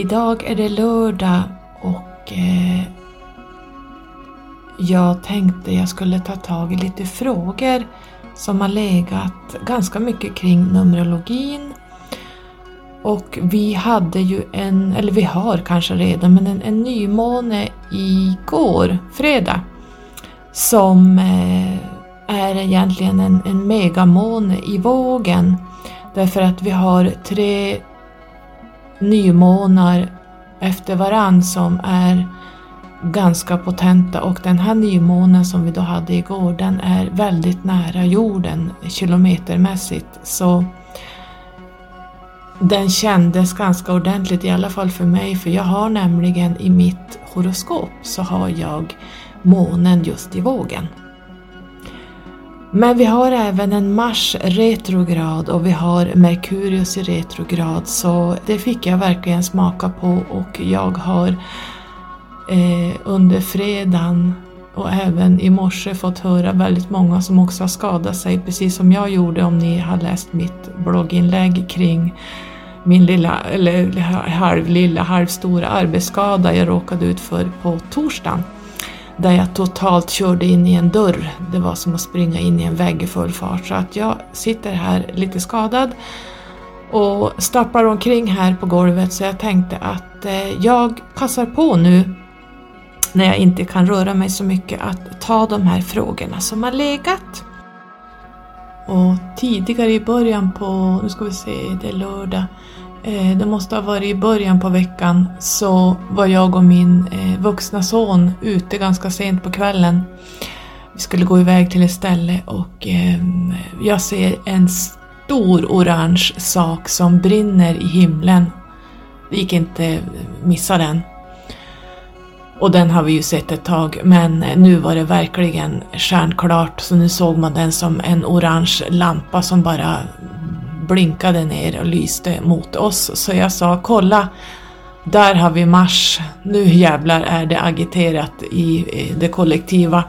Idag är det lördag och eh, jag tänkte jag skulle ta tag i lite frågor som har legat ganska mycket kring Numerologin. Och vi hade ju en, eller vi har kanske redan, men en, en nymåne igår, fredag, som eh, är egentligen en, en megamåne i vågen Därför att vi har tre nymånar efter varann som är ganska potenta. Och den här nymånen som vi då hade igår den är väldigt nära jorden kilometermässigt. Så den kändes ganska ordentligt i alla fall för mig. För jag har nämligen i mitt horoskop så har jag månen just i vågen. Men vi har även en Mars retrograd och vi har Merkurius i retrograd. Så det fick jag verkligen smaka på och jag har eh, under fredagen och även i morse fått höra väldigt många som också har skadat sig precis som jag gjorde om ni har läst mitt blogginlägg kring min lilla, eller halvlilla, halvstora arbetsskada jag råkade ut för på torsdagen där jag totalt körde in i en dörr. Det var som att springa in i en vägg i full fart. Så att jag sitter här lite skadad och stapplar omkring här på golvet så jag tänkte att eh, jag passar på nu när jag inte kan röra mig så mycket att ta de här frågorna som har legat. Och tidigare i början på, nu ska vi se, det är lördag, Eh, det måste ha varit i början på veckan, så var jag och min eh, vuxna son ute ganska sent på kvällen. Vi skulle gå iväg till ett ställe och ehm, jag ser en stor orange sak som brinner i himlen. Det gick inte eh, missa den. Och den har vi ju sett ett tag, men nu var det verkligen stjärnklart så nu såg man den som en orange lampa som bara blinkade ner och lyste mot oss. Så jag sa kolla, där har vi Mars. Nu jävlar är det agiterat i det kollektiva.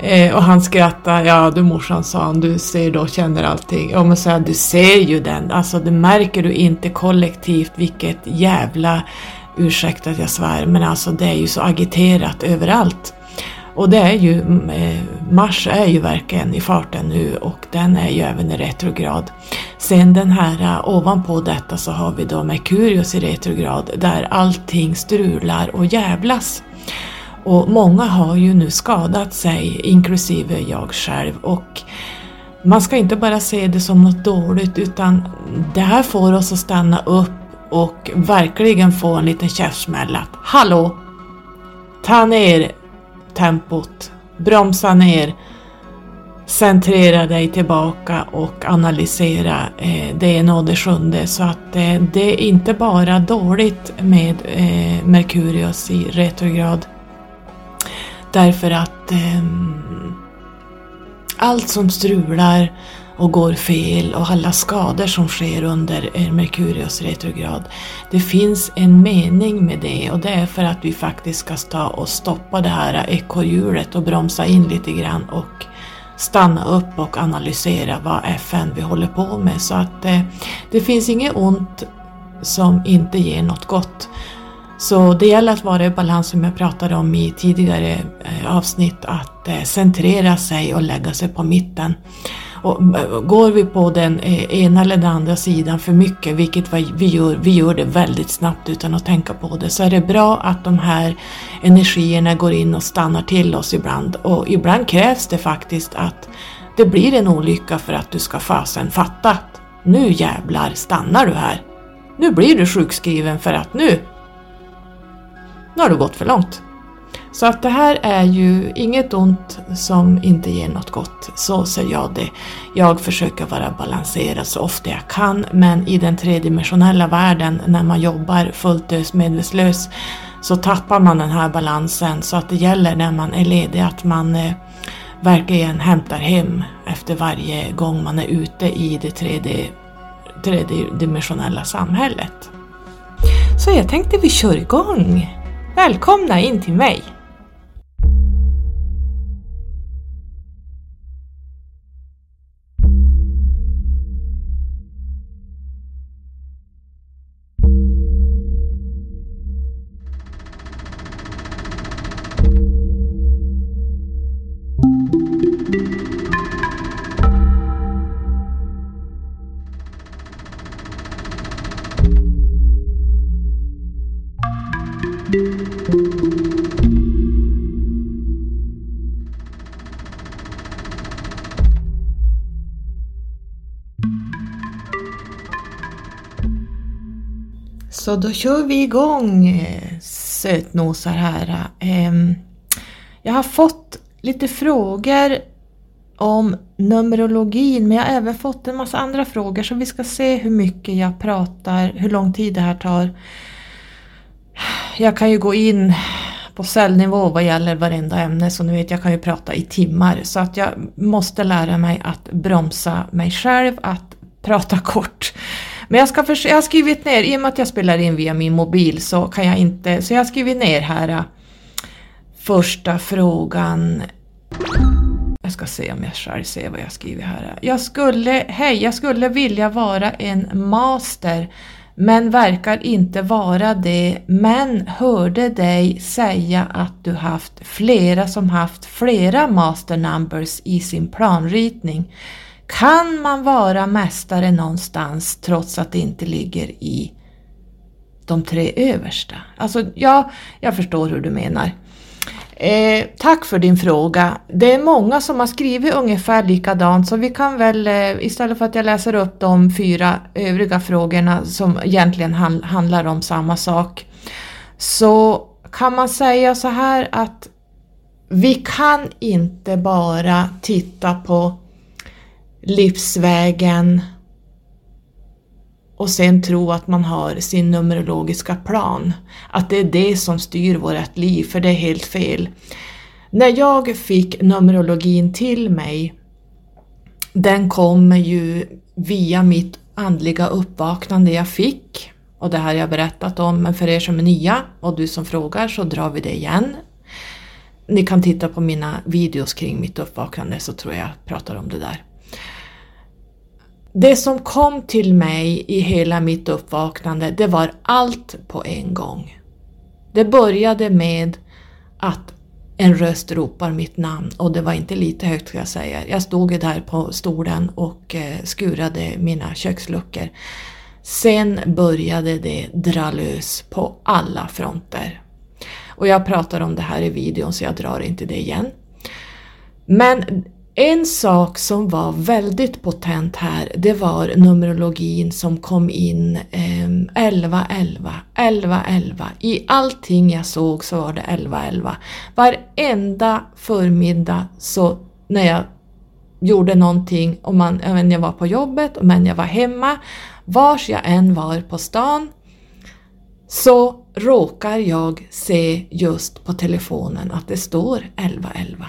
Eh, och han skrattade, ja du morsan sa han, du ser då känner allting. Ja men sa du ser ju den, alltså det märker du inte kollektivt vilket jävla, ursäkta att jag svär, men alltså det är ju så agiterat överallt. Och det är ju, eh, Mars är ju verkligen i farten nu och den är ju även i retrograd. Sen den här eh, ovanpå detta så har vi då Merkurius i retrograd där allting strular och jävlas. Och många har ju nu skadat sig, inklusive jag själv. Och man ska inte bara se det som något dåligt utan det här får oss att stanna upp och verkligen få en liten käftsmäll att Hallå! Ta ner tempot, bromsa ner, centrera dig tillbaka och analysera eh, det ena och det sjunde. Så att eh, det är inte bara dåligt med eh, Merkurius i retrograd. Därför att eh, allt som strular och går fel och alla skador som sker under eh, Merkurius retrograd. Det finns en mening med det och det är för att vi faktiskt ska ta och stoppa det här ekorrhjulet och bromsa in lite grann och stanna upp och analysera vad FN vi håller på med. Så att eh, det finns inget ont som inte ger något gott. Så det gäller att vara i balans som jag pratade om i tidigare eh, avsnitt, att eh, centrera sig och lägga sig på mitten. Och eh, går vi på den eh, ena eller den andra sidan för mycket, vilket vi gör, vi gör det väldigt snabbt utan att tänka på det, så är det bra att de här energierna går in och stannar till oss ibland. Och ibland krävs det faktiskt att det blir en olycka för att du ska fasen fatta att nu jävlar stannar du här. Nu blir du sjukskriven för att nu nu har du gått för långt. Så att det här är ju inget ont som inte ger något gott. Så ser jag det. Jag försöker vara balanserad så ofta jag kan men i den tredimensionella världen när man jobbar fullt ös medvetslös så tappar man den här balansen så att det gäller när man är ledig att man eh, verkligen hämtar hem efter varje gång man är ute i det tredje, tredimensionella samhället. Så jag tänkte vi kör igång. Välkomna in till mig! Då kör vi igång eh, sötnosar här. Ehm, jag har fått lite frågor om Numerologin men jag har även fått en massa andra frågor så vi ska se hur mycket jag pratar, hur lång tid det här tar. Jag kan ju gå in på cellnivå vad gäller varenda ämne så nu vet jag kan ju prata i timmar så att jag måste lära mig att bromsa mig själv, att prata kort. Men jag, ska jag har skrivit ner, i och med att jag spelar in via min mobil så kan jag inte, så jag har skrivit ner här äh, första frågan. Jag ska se om jag själv ser vad jag skriver här. Jag skulle, hej, jag skulle vilja vara en master men verkar inte vara det, men hörde dig säga att du haft flera som haft flera master numbers i sin planritning. Kan man vara mästare någonstans trots att det inte ligger i de tre översta? Alltså, ja, jag förstår hur du menar. Eh, tack för din fråga. Det är många som har skrivit ungefär likadant så vi kan väl eh, istället för att jag läser upp de fyra övriga frågorna som egentligen hand, handlar om samma sak så kan man säga så här att vi kan inte bara titta på livsvägen och sen tro att man har sin numerologiska plan. Att det är det som styr vårt liv, för det är helt fel. När jag fick numerologin till mig, den kom ju via mitt andliga uppvaknande jag fick. Och det här har jag berättat om, men för er som är nya och du som frågar så drar vi det igen. Ni kan titta på mina videos kring mitt uppvaknande så tror jag jag pratar om det där. Det som kom till mig i hela mitt uppvaknande, det var allt på en gång. Det började med att en röst ropar mitt namn och det var inte lite högt ska jag säga. Jag stod ju där på stolen och eh, skurade mina köksluckor. Sen började det dra lös på alla fronter. Och jag pratar om det här i videon så jag drar inte det igen. Men en sak som var väldigt potent här, det var numerologin som kom in eh, 11, 11, 11, 11. I allting jag såg så var det 11, 11. Varenda förmiddag så när jag gjorde någonting, om man, även jag var på jobbet, om jag var hemma, vars jag än var på stan, så råkar jag se just på telefonen att det står 11, 11.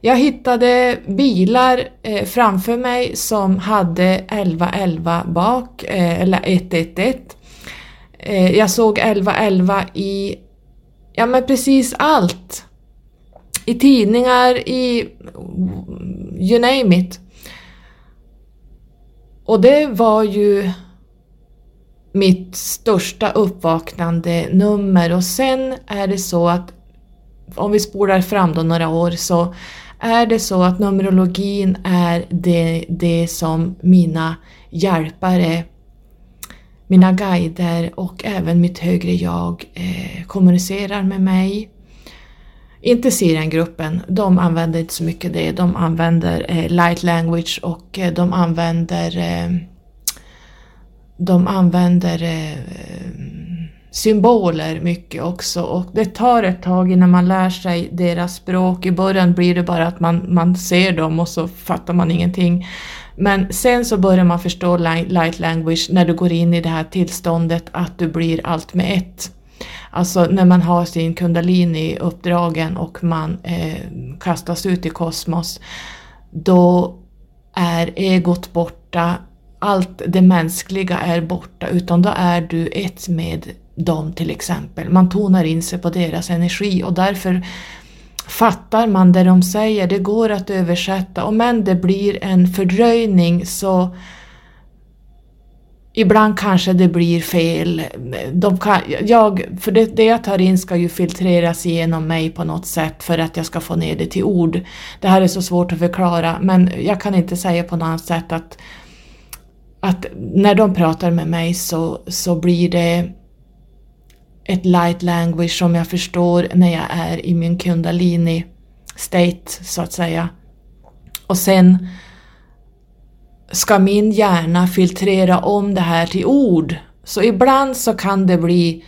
Jag hittade bilar eh, framför mig som hade 1111 bak, eh, eller 111. Eh, jag såg 1111 i, ja men precis allt. I tidningar, i you name it. Och det var ju mitt största uppvaknande nummer och sen är det så att om vi spolar fram då några år så är det så att Numerologin är det, det som mina hjälpare, mina guider och även mitt högre jag eh, kommunicerar med mig. Inte Sirian-gruppen, de använder inte så mycket det. De använder eh, light language och eh, de använder eh, de använder eh, symboler mycket också och det tar ett tag innan man lär sig deras språk. I början blir det bara att man, man ser dem och så fattar man ingenting. Men sen så börjar man förstå light language när du går in i det här tillståndet att du blir allt med ett. Alltså när man har sin kundalini uppdragen och man eh, kastas ut i kosmos, då är egot borta, allt det mänskliga är borta, utan då är du ett med dem till exempel. Man tonar in sig på deras energi och därför fattar man det de säger, det går att översätta och men det blir en fördröjning så Ibland kanske det blir fel. De kan, jag, för det, det jag tar in ska ju filtreras igenom mig på något sätt för att jag ska få ner det till ord. Det här är så svårt att förklara men jag kan inte säga på något annat sätt att, att när de pratar med mig så, så blir det ett light language som jag förstår när jag är i min kundalini state så att säga. Och sen ska min hjärna filtrera om det här till ord Så ibland så kan det bli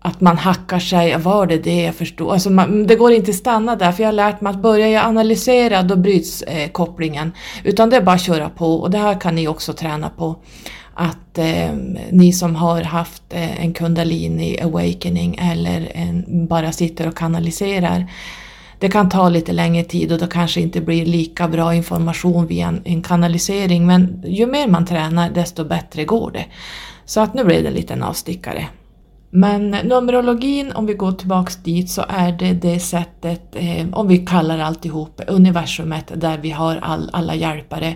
att man hackar sig, var det det jag förstod? Alltså man, det går inte att stanna där för jag har lärt mig att börjar jag analysera då bryts eh, kopplingen. Utan det är bara att köra på och det här kan ni också träna på. Att eh, ni som har haft eh, en kundalini awakening eller en, bara sitter och kanaliserar. Det kan ta lite längre tid och då kanske inte blir lika bra information via en, en kanalisering men ju mer man tränar desto bättre går det. Så att nu blev det en liten avstickare. Men Numerologin, om vi går tillbaks dit, så är det det sättet, eh, om vi kallar alltihop universumet, där vi har all, alla hjälpare,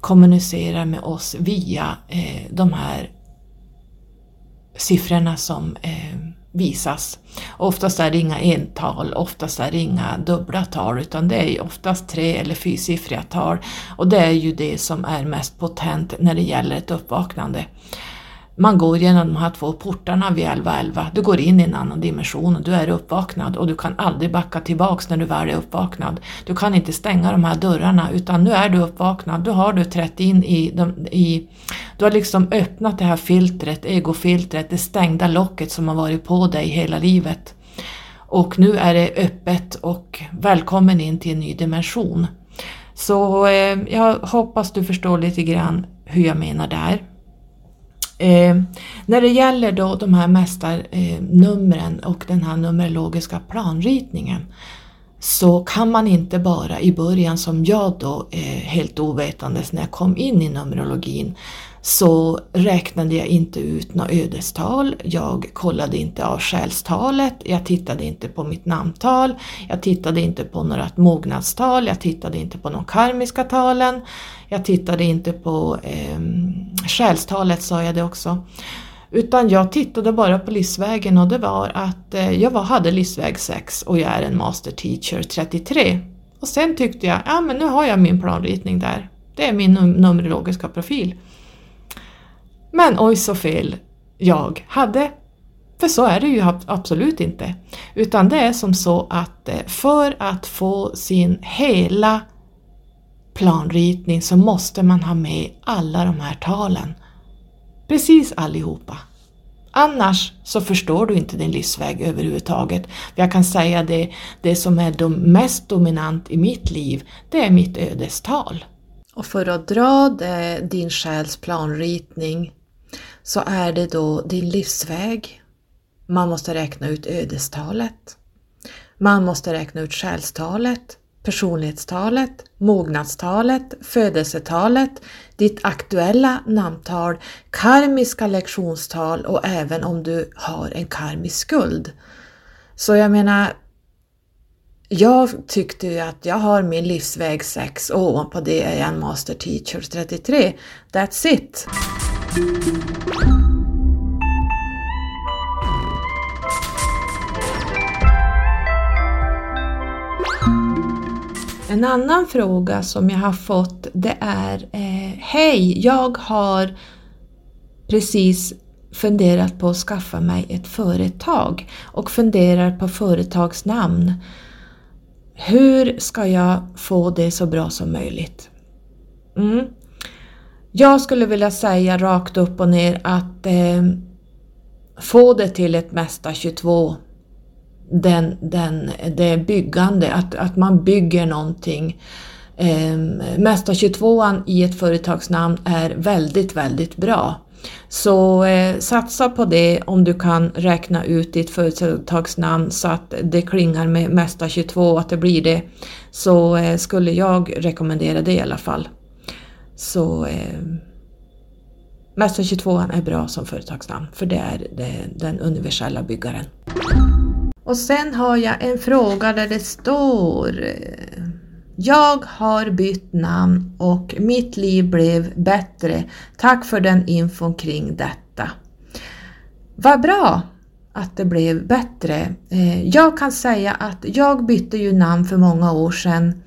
kommunicerar med oss via eh, de här siffrorna som eh, visas. Oftast är det inga ental, oftast är det inga dubbla tal utan det är oftast tre eller fyrsiffriga tal och det är ju det som är mest potent när det gäller ett uppvaknande. Man går genom de här två portarna vid 1111. Du går in i en annan dimension och du är uppvaknad och du kan aldrig backa tillbaks när du väl är uppvaknad. Du kan inte stänga de här dörrarna utan nu är du uppvaknad. Du har du trätt in i, de, i du har liksom öppnat det här filtret, egofiltret, det stängda locket som har varit på dig hela livet. Och nu är det öppet och välkommen in till en ny dimension. Så eh, jag hoppas du förstår lite grann hur jag menar där. Eh, när det gäller då de här mästarnumren eh, och den här numerologiska planritningen så kan man inte bara i början som jag då eh, helt ovetandes när jag kom in i Numerologin så räknade jag inte ut något ödestal, jag kollade inte av själstalet, jag tittade inte på mitt namntal, jag tittade inte på några mognadstal, jag tittade inte på de karmiska talen, jag tittade inte på eh, själstalet sa jag det också. Utan jag tittade bara på livsvägen och det var att eh, jag var, hade livsväg 6 och jag är en master teacher 33. Och sen tyckte jag, ja men nu har jag min planritning där. Det är min numerologiska profil. Men oj så fel jag hade. För så är det ju absolut inte. Utan det är som så att eh, för att få sin hela planritning så måste man ha med alla de här talen. Precis allihopa. Annars så förstår du inte din livsväg överhuvudtaget. Jag kan säga det, det som är mest dominant i mitt liv, det är mitt ödestal. Och för att dra det, din själs planritning så är det då din livsväg. Man måste räkna ut ödestalet. Man måste räkna ut själstalet personlighetstalet, mognadstalet, födelsetalet, ditt aktuella namntal, karmiska lektionstal och även om du har en karmisk skuld. Så jag menar, jag tyckte ju att jag har min livsväg 6 och ovanpå det är jag en master teacher 33. That's it! En annan fråga som jag har fått det är eh, Hej, jag har precis funderat på att skaffa mig ett företag och funderar på företagsnamn. Hur ska jag få det så bra som möjligt? Mm. Jag skulle vilja säga rakt upp och ner att eh, få det till ett Mästa 22 den, den, det byggande, att, att man bygger någonting. Eh, Mästa 22 i ett företagsnamn är väldigt, väldigt bra. Så eh, satsa på det om du kan räkna ut ditt företagsnamn så att det klingar med Mästa 22, att det blir det. Så eh, skulle jag rekommendera det i alla fall. Så eh, Mästa 22 är bra som företagsnamn för det är det, den universella byggaren. Och sen har jag en fråga där det står eh, jag har bytt namn och mitt liv blev bättre. Tack för den infon kring detta. Vad bra att det blev bättre. Eh, jag kan säga att jag bytte ju namn för många år sedan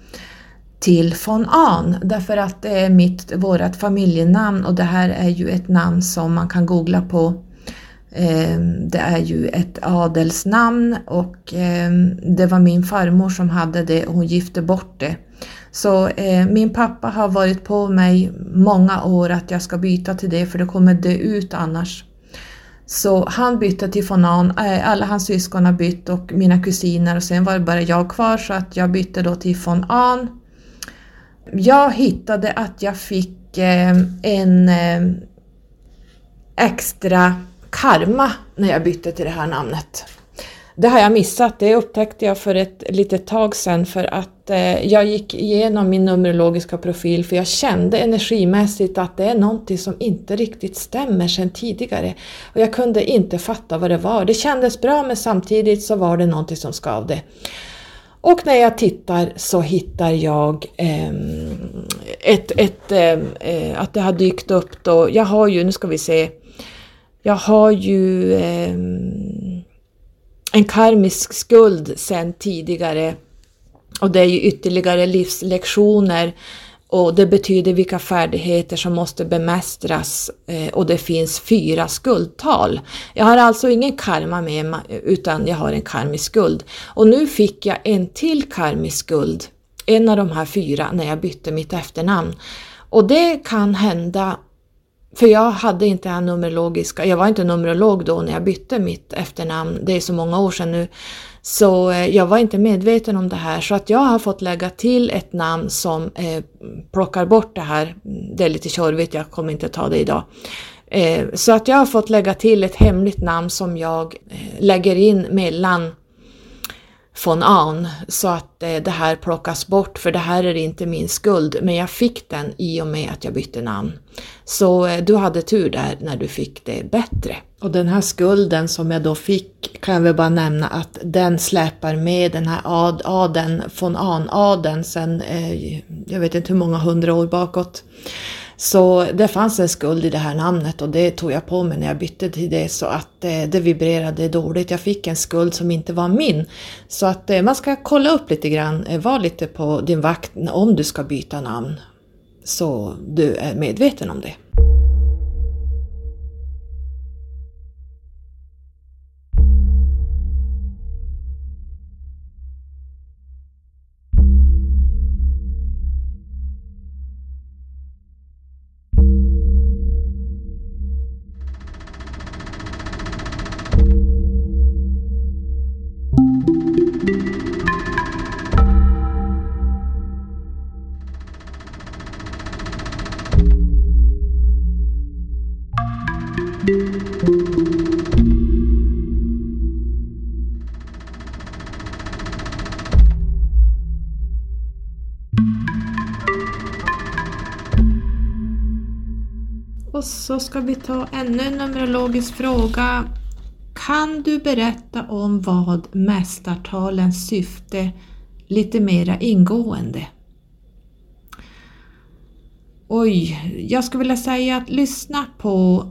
till von Ahn därför att det är mitt, vårat familjenamn och det här är ju ett namn som man kan googla på Ehm, det är ju ett adelsnamn och ehm, det var min farmor som hade det och hon gifte bort det. Så eh, min pappa har varit på mig många år att jag ska byta till det för det kommer dö ut annars. Så han bytte till Fonan, eh, alla hans syskon har bytt och mina kusiner och sen var det bara jag kvar så att jag bytte då till Fonan. Jag hittade att jag fick ehm, en extra karma när jag bytte till det här namnet. Det har jag missat, det upptäckte jag för ett litet tag sedan för att eh, jag gick igenom min numerologiska profil för jag kände energimässigt att det är någonting som inte riktigt stämmer sedan tidigare. Och jag kunde inte fatta vad det var. Det kändes bra men samtidigt så var det någonting som skavde. Och när jag tittar så hittar jag eh, ett, ett, ehm, eh, att det har dykt upp då, jag har ju, nu ska vi se, jag har ju eh, en karmisk skuld sedan tidigare och det är ju ytterligare livslektioner och det betyder vilka färdigheter som måste bemästras eh, och det finns fyra skuldtal. Jag har alltså ingen karma med mig utan jag har en karmisk skuld. Och nu fick jag en till karmisk skuld, en av de här fyra, när jag bytte mitt efternamn. Och det kan hända för jag hade inte det här numerologiska, jag var inte numerolog då när jag bytte mitt efternamn, det är så många år sedan nu. Så eh, jag var inte medveten om det här så att jag har fått lägga till ett namn som eh, plockar bort det här. Det är lite tjorvigt, jag kommer inte ta det idag. Eh, så att jag har fått lägga till ett hemligt namn som jag eh, lägger in mellan von Ahn så att eh, det här plockas bort för det här är inte min skuld men jag fick den i och med att jag bytte namn. Så eh, du hade tur där när du fick det bättre. Och den här skulden som jag då fick kan jag väl bara nämna att den släpar med den här ad, adeln, von Ahn-adeln sen eh, jag vet inte hur många hundra år bakåt. Så det fanns en skuld i det här namnet och det tog jag på mig när jag bytte till det så att eh, det vibrerade dåligt. Jag fick en skuld som inte var min. Så att eh, man ska kolla upp lite grann, eh, var lite på din vakt om du ska byta namn. Så du är medveten om det. Ska vi ta ännu en numerologisk fråga. Kan du berätta om vad mästartalens syfte lite mera ingående? Oj, jag skulle vilja säga att lyssna på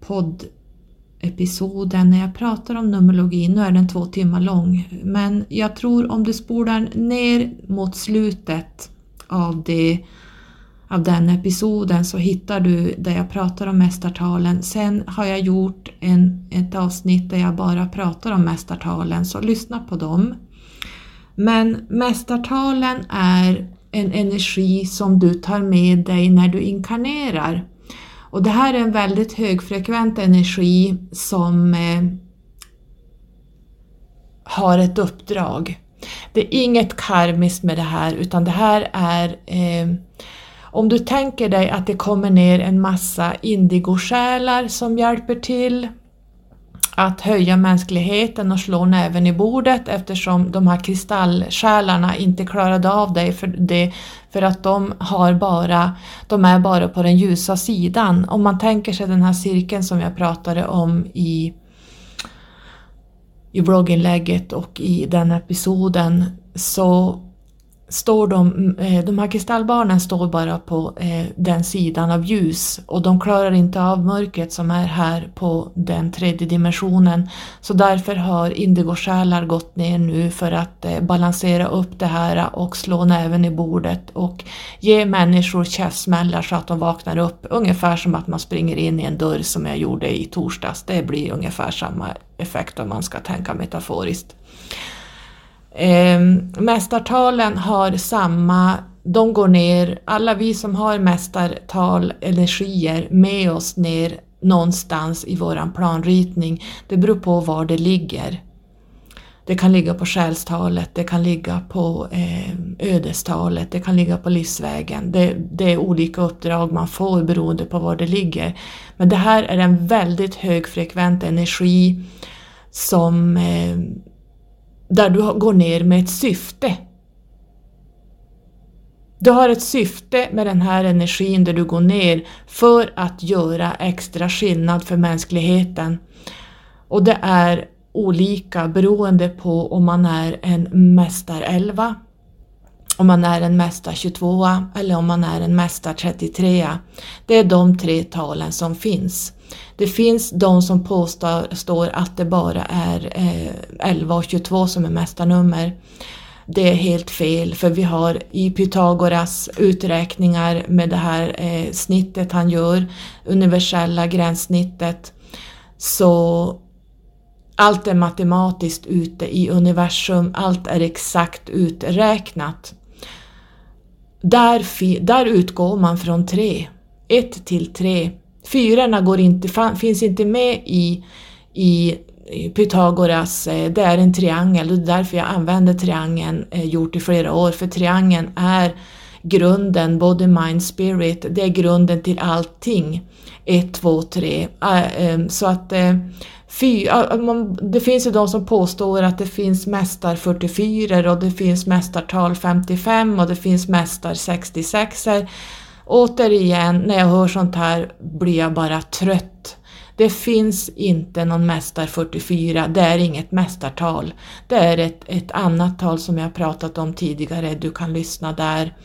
poddepisoden när jag pratar om numerologi. Nu är den två timmar lång, men jag tror om du spolar ner mot slutet av det av den episoden så hittar du där jag pratar om mästartalen. Sen har jag gjort en, ett avsnitt där jag bara pratar om mästartalen, så lyssna på dem. Men mästartalen är en energi som du tar med dig när du inkarnerar. Och det här är en väldigt högfrekvent energi som eh, har ett uppdrag. Det är inget karmiskt med det här utan det här är eh, om du tänker dig att det kommer ner en massa indigosjälar som hjälper till att höja mänskligheten och slå näven i bordet eftersom de här kristallsjälarna inte klarade av dig för, det för att de, har bara, de är bara på den ljusa sidan. Om man tänker sig den här cirkeln som jag pratade om i, i blogginlägget och i den episoden så står de, eh, de här kristallbarnen står bara på eh, den sidan av ljus och de klarar inte av mörkret som är här på den tredje dimensionen. Så därför har indigosjälar gått ner nu för att eh, balansera upp det här och slå näven i bordet och ge människor käftsmällar så att de vaknar upp. Ungefär som att man springer in i en dörr som jag gjorde i torsdags. Det blir ungefär samma effekt om man ska tänka metaforiskt. Eh, mästartalen har samma de går ner, alla vi som har mästartal energier med oss ner någonstans i våran planritning. Det beror på var det ligger. Det kan ligga på själstalet, det kan ligga på eh, ödestalet, det kan ligga på livsvägen. Det, det, är olika uppdrag man får beroende på var det ligger. Men det här är en väldigt högfrekvent energi som eh, där du går ner med ett syfte. Du har ett syfte med den här energin där du går ner för att göra extra skillnad för mänskligheten. Och det är olika beroende på om man är en mästar 11, om man är en mästar 22 eller om man är en mästar 33. Det är de tre talen som finns. Det finns de som påstår att det bara är eh, 11 och 22 som är mästarnummer. Det är helt fel för vi har i Pythagoras uträkningar med det här eh, snittet han gör, universella gränssnittet, så allt är matematiskt ute i universum, allt är exakt uträknat. Där, där utgår man från tre, ett till tre. Fyrorna går inte, finns inte med i, i Pythagoras, eh, det är en triangel och det är därför jag använder triangeln, eh, gjort i flera år, för triangeln är grunden, body, mind, spirit, det är grunden till allting. 1, 2, 3. Så att eh, Fy, det finns ju de som påstår att det finns mästar 44 och det finns mästartal 55 och det finns mästar 66. Återigen, när jag hör sånt här blir jag bara trött. Det finns inte någon mästar 44, det är inget mästartal. Det är ett, ett annat tal som jag pratat om tidigare, du kan lyssna där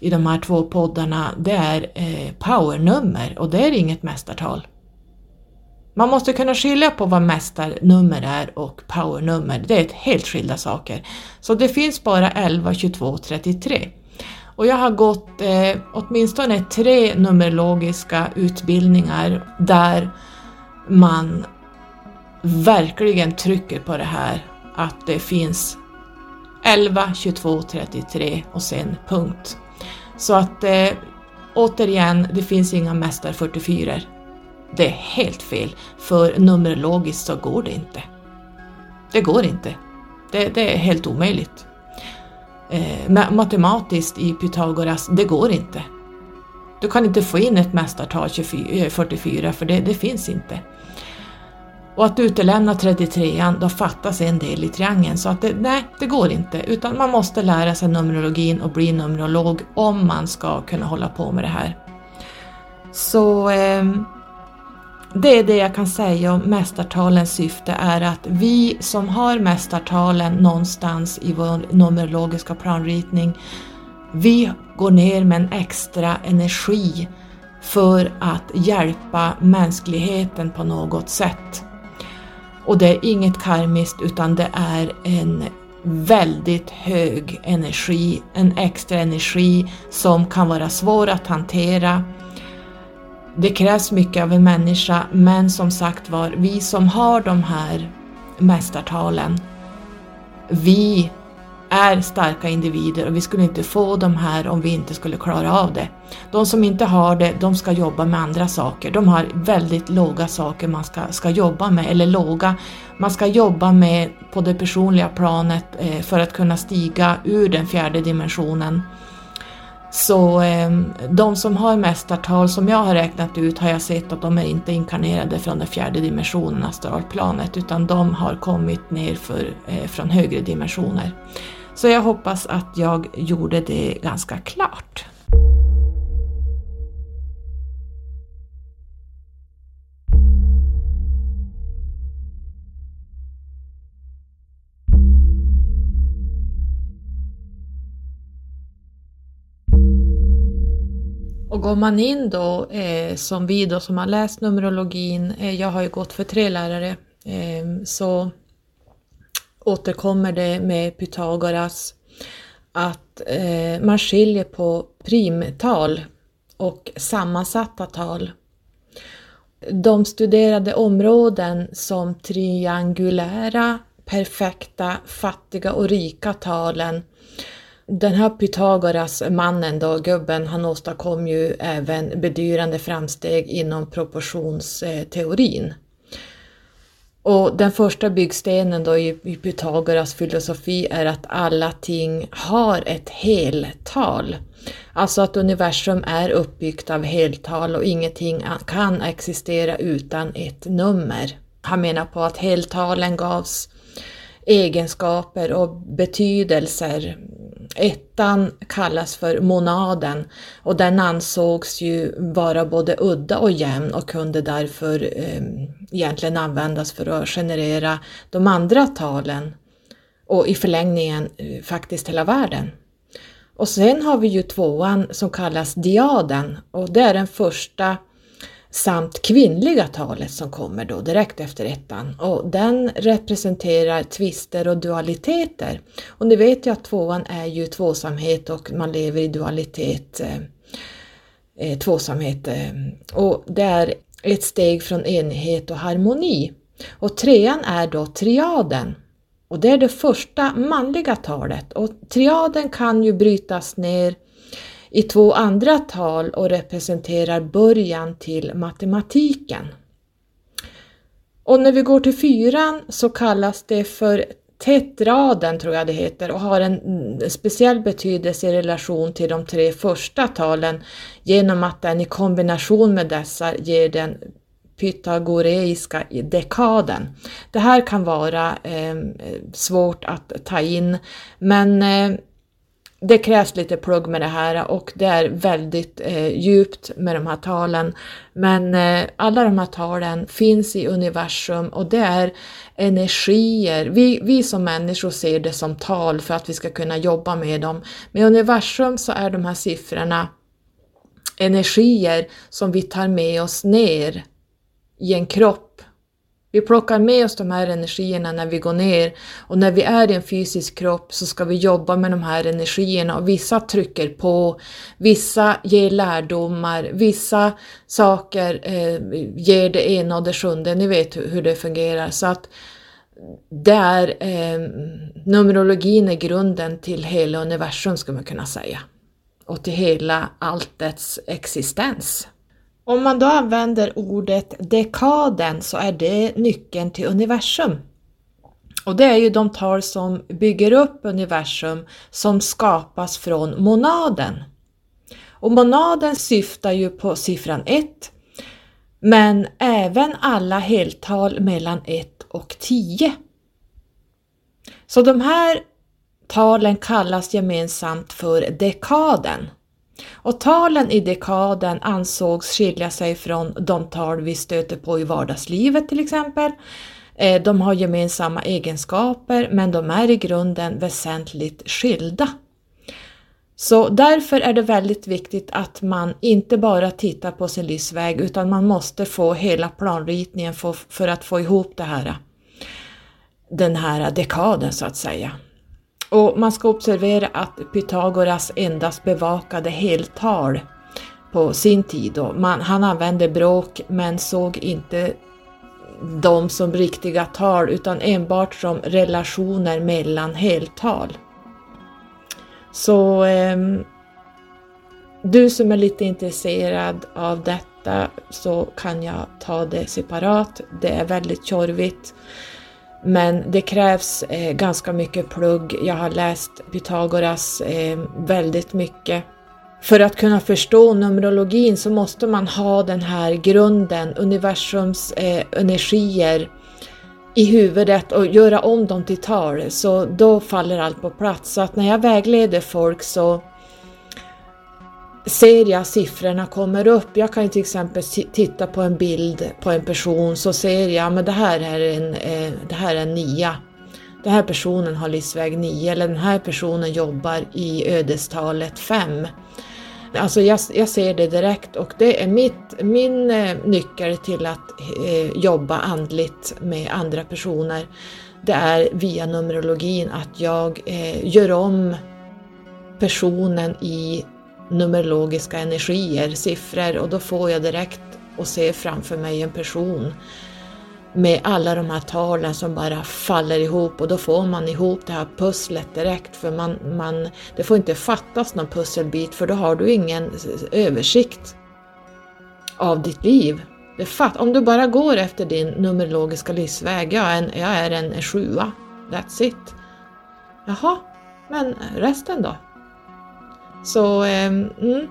i de här två poddarna. Det är eh, powernummer och det är inget mästartal. Man måste kunna skilja på vad mästarnummer är och powernummer. Det är ett helt skilda saker. Så det finns bara 11, 22, 33. Och jag har gått eh, åtminstone tre numerologiska utbildningar där man verkligen trycker på det här att det finns 11, 22, 33 och sen punkt. Så att eh, återigen, det finns inga mästar 44. Det är helt fel, för numerologiskt så går det inte. Det går inte. Det, det är helt omöjligt. Eh, matematiskt i Pythagoras, det går inte. Du kan inte få in ett mästartal 24, 44 eh, för det, det finns inte. Och att utelämna 33an, då fattas en del i triangeln så att det, nej, det går inte. Utan man måste lära sig numerologin och bli numerolog om man ska kunna hålla på med det här. Så eh, det är det jag kan säga om mästartalens syfte är att vi som har mästartalen någonstans i vår numerologiska planritning, vi går ner med en extra energi för att hjälpa mänskligheten på något sätt. Och det är inget karmiskt utan det är en väldigt hög energi, en extra energi som kan vara svår att hantera det krävs mycket av en människa, men som sagt var, vi som har de här mästartalen, vi är starka individer och vi skulle inte få de här om vi inte skulle klara av det. De som inte har det, de ska jobba med andra saker. De har väldigt låga saker man ska, ska jobba med, eller låga, man ska jobba med på det personliga planet eh, för att kunna stiga ur den fjärde dimensionen så eh, de som har mästartal som jag har räknat ut har jag sett att de är inte inkarnerade från den fjärde dimensionen, astralplanet, utan de har kommit ner för, eh, från högre dimensioner. Så jag hoppas att jag gjorde det ganska klart. Går man in då, eh, som vi då som har läst Numerologin, eh, jag har ju gått för tre lärare, eh, så återkommer det med Pythagoras att eh, man skiljer på primtal och sammansatta tal. De studerade områden som triangulära, perfekta, fattiga och rika talen den här Pythagoras, mannen då, gubben, han åstadkom ju även bedyrande framsteg inom proportionsteorin. Och den första byggstenen då i Pythagoras filosofi är att alla ting har ett heltal. Alltså att universum är uppbyggt av heltal och ingenting kan existera utan ett nummer. Han menar på att heltalen gavs egenskaper och betydelser. Ettan kallas för monaden och den ansågs ju vara både udda och jämn och kunde därför eh, egentligen användas för att generera de andra talen och i förlängningen eh, faktiskt hela världen. Och sen har vi ju tvåan som kallas diaden och det är den första samt kvinnliga talet som kommer då direkt efter ettan och den representerar tvister och dualiteter. Och ni vet ju att tvåan är ju tvåsamhet och man lever i dualitet, eh, eh tvåsamhet eh, och det är ett steg från enighet och harmoni. Och trean är då triaden och det är det första manliga talet och triaden kan ju brytas ner i två andra tal och representerar början till matematiken. Och när vi går till fyran så kallas det för tetraden tror jag det heter och har en speciell betydelse i relation till de tre första talen genom att den i kombination med dessa ger den pythagoreiska dekaden. Det här kan vara eh, svårt att ta in men eh, det krävs lite plugg med det här och det är väldigt eh, djupt med de här talen. Men eh, alla de här talen finns i universum och det är energier. Vi, vi som människor ser det som tal för att vi ska kunna jobba med dem. Men i universum så är de här siffrorna energier som vi tar med oss ner i en kropp vi plockar med oss de här energierna när vi går ner och när vi är i en fysisk kropp så ska vi jobba med de här energierna och vissa trycker på, vissa ger lärdomar, vissa saker eh, ger det ena och det sjunde, ni vet hur, hur det fungerar. Så att där eh, Numerologin är grunden till hela universum skulle man kunna säga. Och till hela alltets existens. Om man då använder ordet dekaden så är det nyckeln till universum. Och det är ju de tal som bygger upp universum som skapas från monaden. Och monaden syftar ju på siffran 1 men även alla heltal mellan 1 och 10. Så de här talen kallas gemensamt för dekaden. Och talen i dekaden ansågs skilja sig från de tal vi stöter på i vardagslivet till exempel. Eh, de har gemensamma egenskaper men de är i grunden väsentligt skilda. Så därför är det väldigt viktigt att man inte bara tittar på sin livsväg utan man måste få hela planritningen för att få ihop det här, den här dekaden så att säga. Och man ska observera att Pythagoras endast bevakade heltal på sin tid. Man, han använde bråk men såg inte dem som riktiga tal utan enbart som relationer mellan heltal. Så eh, du som är lite intresserad av detta så kan jag ta det separat. Det är väldigt tjorvigt. Men det krävs eh, ganska mycket plugg. Jag har läst Pythagoras eh, väldigt mycket. För att kunna förstå Numerologin så måste man ha den här grunden, universums eh, energier i huvudet och göra om dem till tal. Så då faller allt på plats. Så att när jag vägleder folk så ser jag siffrorna kommer upp. Jag kan ju till exempel titta på en bild på en person så ser jag men det här är en, eh, det här är en nia. Den här personen har livsväg 9 eller den här personen jobbar i ödestalet 5. Alltså jag, jag, ser det direkt och det är mitt, min eh, nyckel till att eh, jobba andligt med andra personer. Det är via Numerologin att jag eh, gör om personen i numerologiska energier, siffror och då får jag direkt och ser framför mig en person med alla de här talen som bara faller ihop och då får man ihop det här pusslet direkt för man, man, det får inte fattas någon pusselbit för då har du ingen översikt av ditt liv. Det fatt, om du bara går efter din numerologiska livsväg, jag är en, jag är en sjua, that's it. Jaha, men resten då? Så ehm, mm,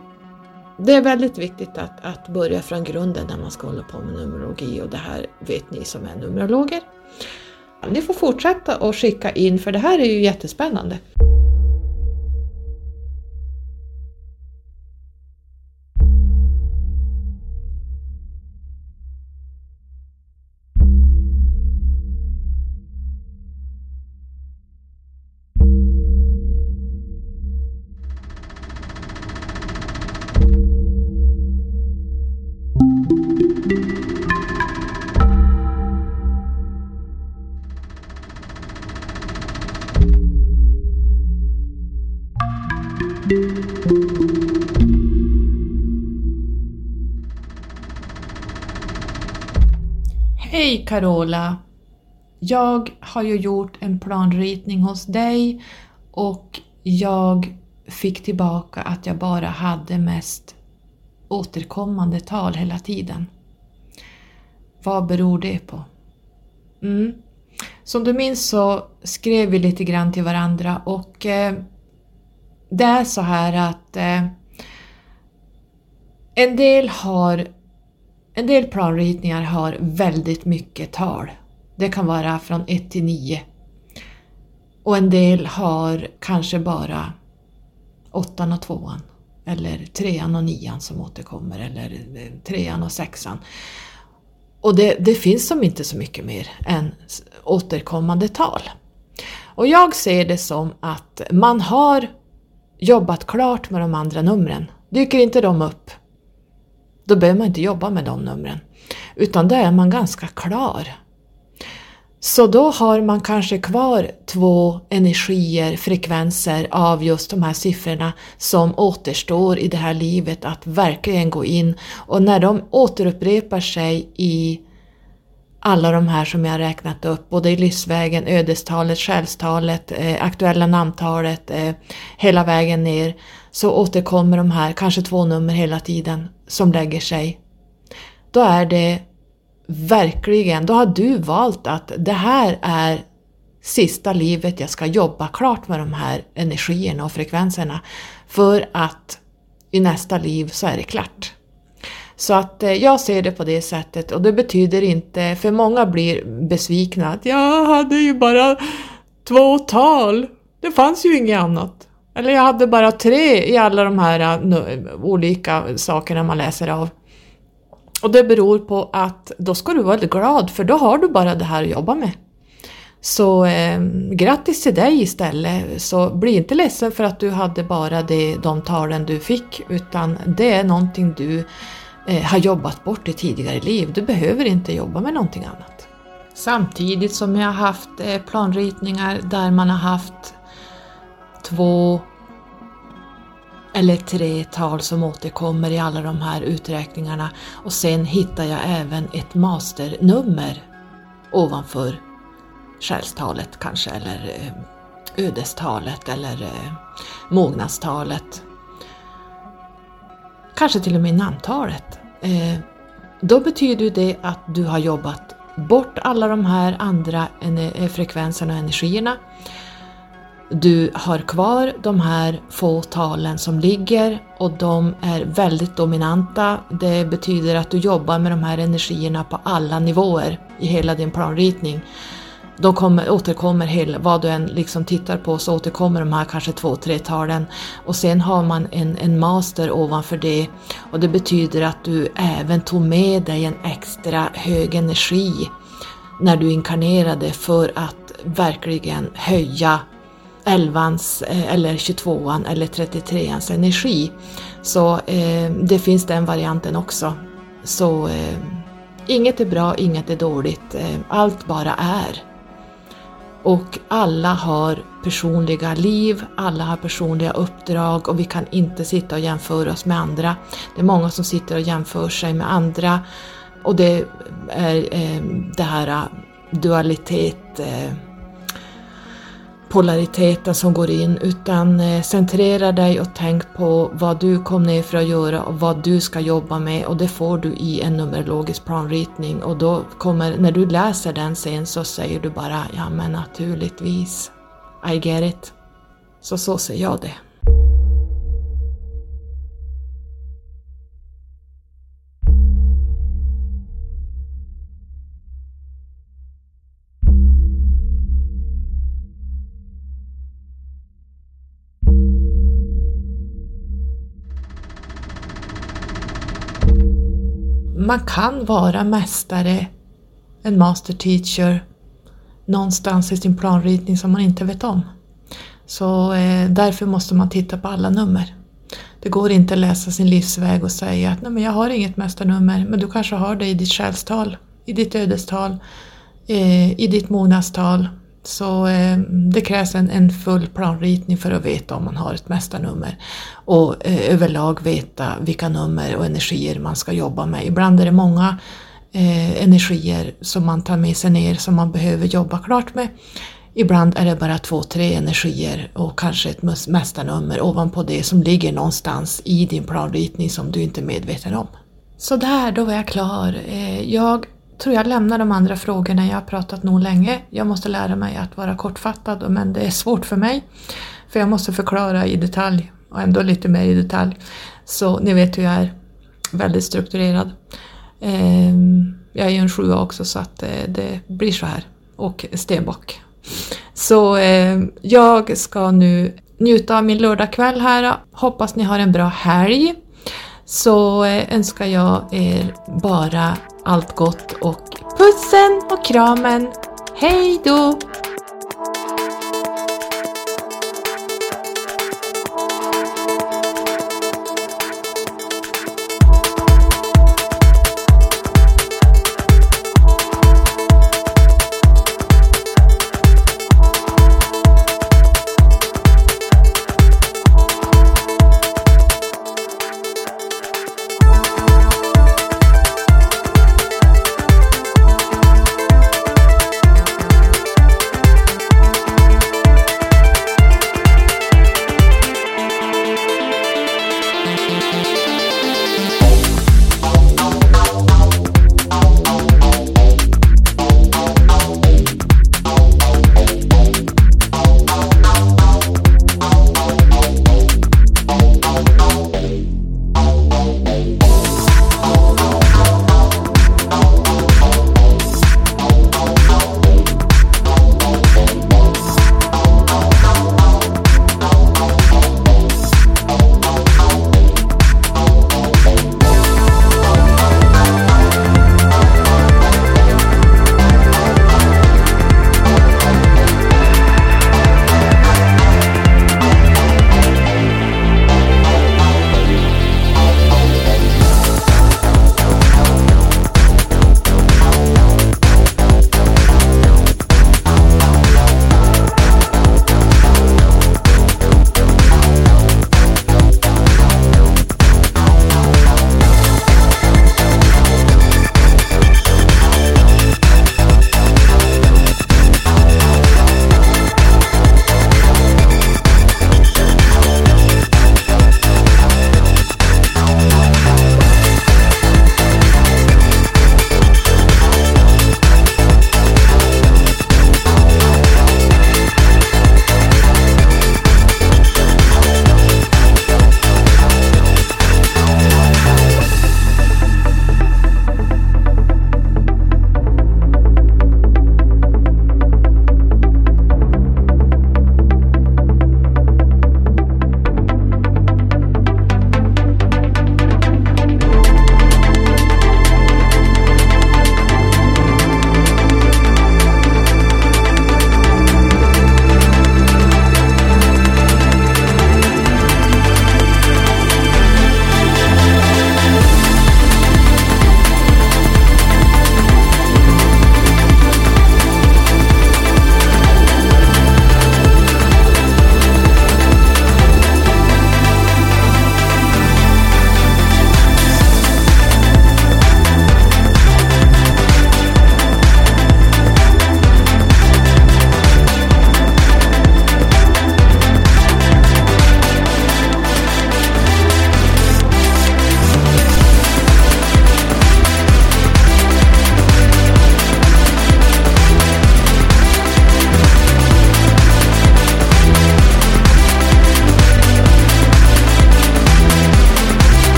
det är väldigt viktigt att, att börja från grunden när man ska hålla på med numerologi och det här vet ni som är numerologer. Ni får fortsätta att skicka in för det här är ju jättespännande. Carola! Jag har ju gjort en planritning hos dig och jag fick tillbaka att jag bara hade mest återkommande tal hela tiden. Vad beror det på? Mm. Som du minns så skrev vi lite grann till varandra och eh, det är så här att eh, en del har en del planritningar har väldigt mycket tal. Det kan vara från 1 till 9. Och en del har kanske bara 8 och 2 eller 3 och 9 som återkommer eller eh, 3 och 6 Och det, det finns som inte så mycket mer än återkommande tal. Och jag ser det som att man har jobbat klart med de andra numren. Dyker inte de upp, då behöver man inte jobba med de numren. Utan då är man ganska klar. Så då har man kanske kvar två energier, frekvenser av just de här siffrorna som återstår i det här livet att verkligen gå in och när de återupprepar sig i alla de här som jag räknat upp, både i livsvägen, ödestalet, själstalet, eh, aktuella namntalet, eh, hela vägen ner, så återkommer de här, kanske två nummer hela tiden, som lägger sig. Då är det verkligen, då har du valt att det här är sista livet jag ska jobba klart med de här energierna och frekvenserna för att i nästa liv så är det klart. Så att eh, jag ser det på det sättet och det betyder inte, för många blir besvikna att jag hade ju bara två tal, det fanns ju inget annat. Eller jag hade bara tre i alla de här äh, olika sakerna man läser av. Och det beror på att då ska du vara glad för då har du bara det här att jobba med. Så eh, grattis till dig istället. Så bli inte ledsen för att du hade bara det, de talen du fick utan det är någonting du eh, har jobbat bort i tidigare liv. Du behöver inte jobba med någonting annat. Samtidigt som jag har haft eh, planritningar där man har haft två eller tre tal som återkommer i alla de här uträkningarna och sen hittar jag även ett masternummer ovanför själstalet kanske eller eh, ödestalet eller eh, mognadstalet. Kanske till och med namntalet. Eh, då betyder det att du har jobbat bort alla de här andra frekvenserna och energierna du har kvar de här få talen som ligger och de är väldigt dominanta. Det betyder att du jobbar med de här energierna på alla nivåer i hela din planritning. De kommer, återkommer, hela, vad du än liksom tittar på så återkommer de här kanske två, tre talen och sen har man en, en master ovanför det och det betyder att du även tog med dig en extra hög energi när du inkarnerade för att verkligen höja 11ans eh, eller 22an eller 33ans energi. Så eh, det finns den varianten också. Så eh, inget är bra, inget är dåligt, eh, allt bara är. Och alla har personliga liv, alla har personliga uppdrag och vi kan inte sitta och jämföra oss med andra. Det är många som sitter och jämför sig med andra och det är eh, det här eh, dualitet, eh, polariteten som går in, utan eh, centrera dig och tänk på vad du kom ner för att göra och vad du ska jobba med och det får du i en numerologisk planritning och då kommer, när du läser den sen så säger du bara ja men naturligtvis, I get it. Så så ser jag det. Man kan vara mästare, en master teacher, någonstans i sin planritning som man inte vet om. Så eh, därför måste man titta på alla nummer. Det går inte att läsa sin livsväg och säga att Nej, men jag har inget mästarnummer, men du kanske har det i ditt själstal, i ditt ödestal, eh, i ditt mognadstal, så eh, det krävs en, en, full planritning för att veta om man har ett mästarnummer och eh, överlag veta vilka nummer och energier man ska jobba med. Ibland är det många eh, energier som man tar med sig ner som man behöver jobba klart med. Ibland är det bara två, tre energier och kanske ett mästarnummer ovanpå det som ligger någonstans i din planritning som du inte är medveten om. Så där, då var jag klar. Eh, jag tror jag lämnar de andra frågorna, jag har pratat nog länge. Jag måste lära mig att vara kortfattad men det är svårt för mig. För jag måste förklara i detalj och ändå lite mer i detalj. Så ni vet hur jag är, väldigt strukturerad. Ehm, jag är ju en sjua också så att eh, det blir så här. Och stenbock. Så ehm, jag ska nu njuta av min lördagkväll här. Hoppas ni har en bra helg. Så eh, önskar jag er bara allt gott och pussen och kramen. Hej då!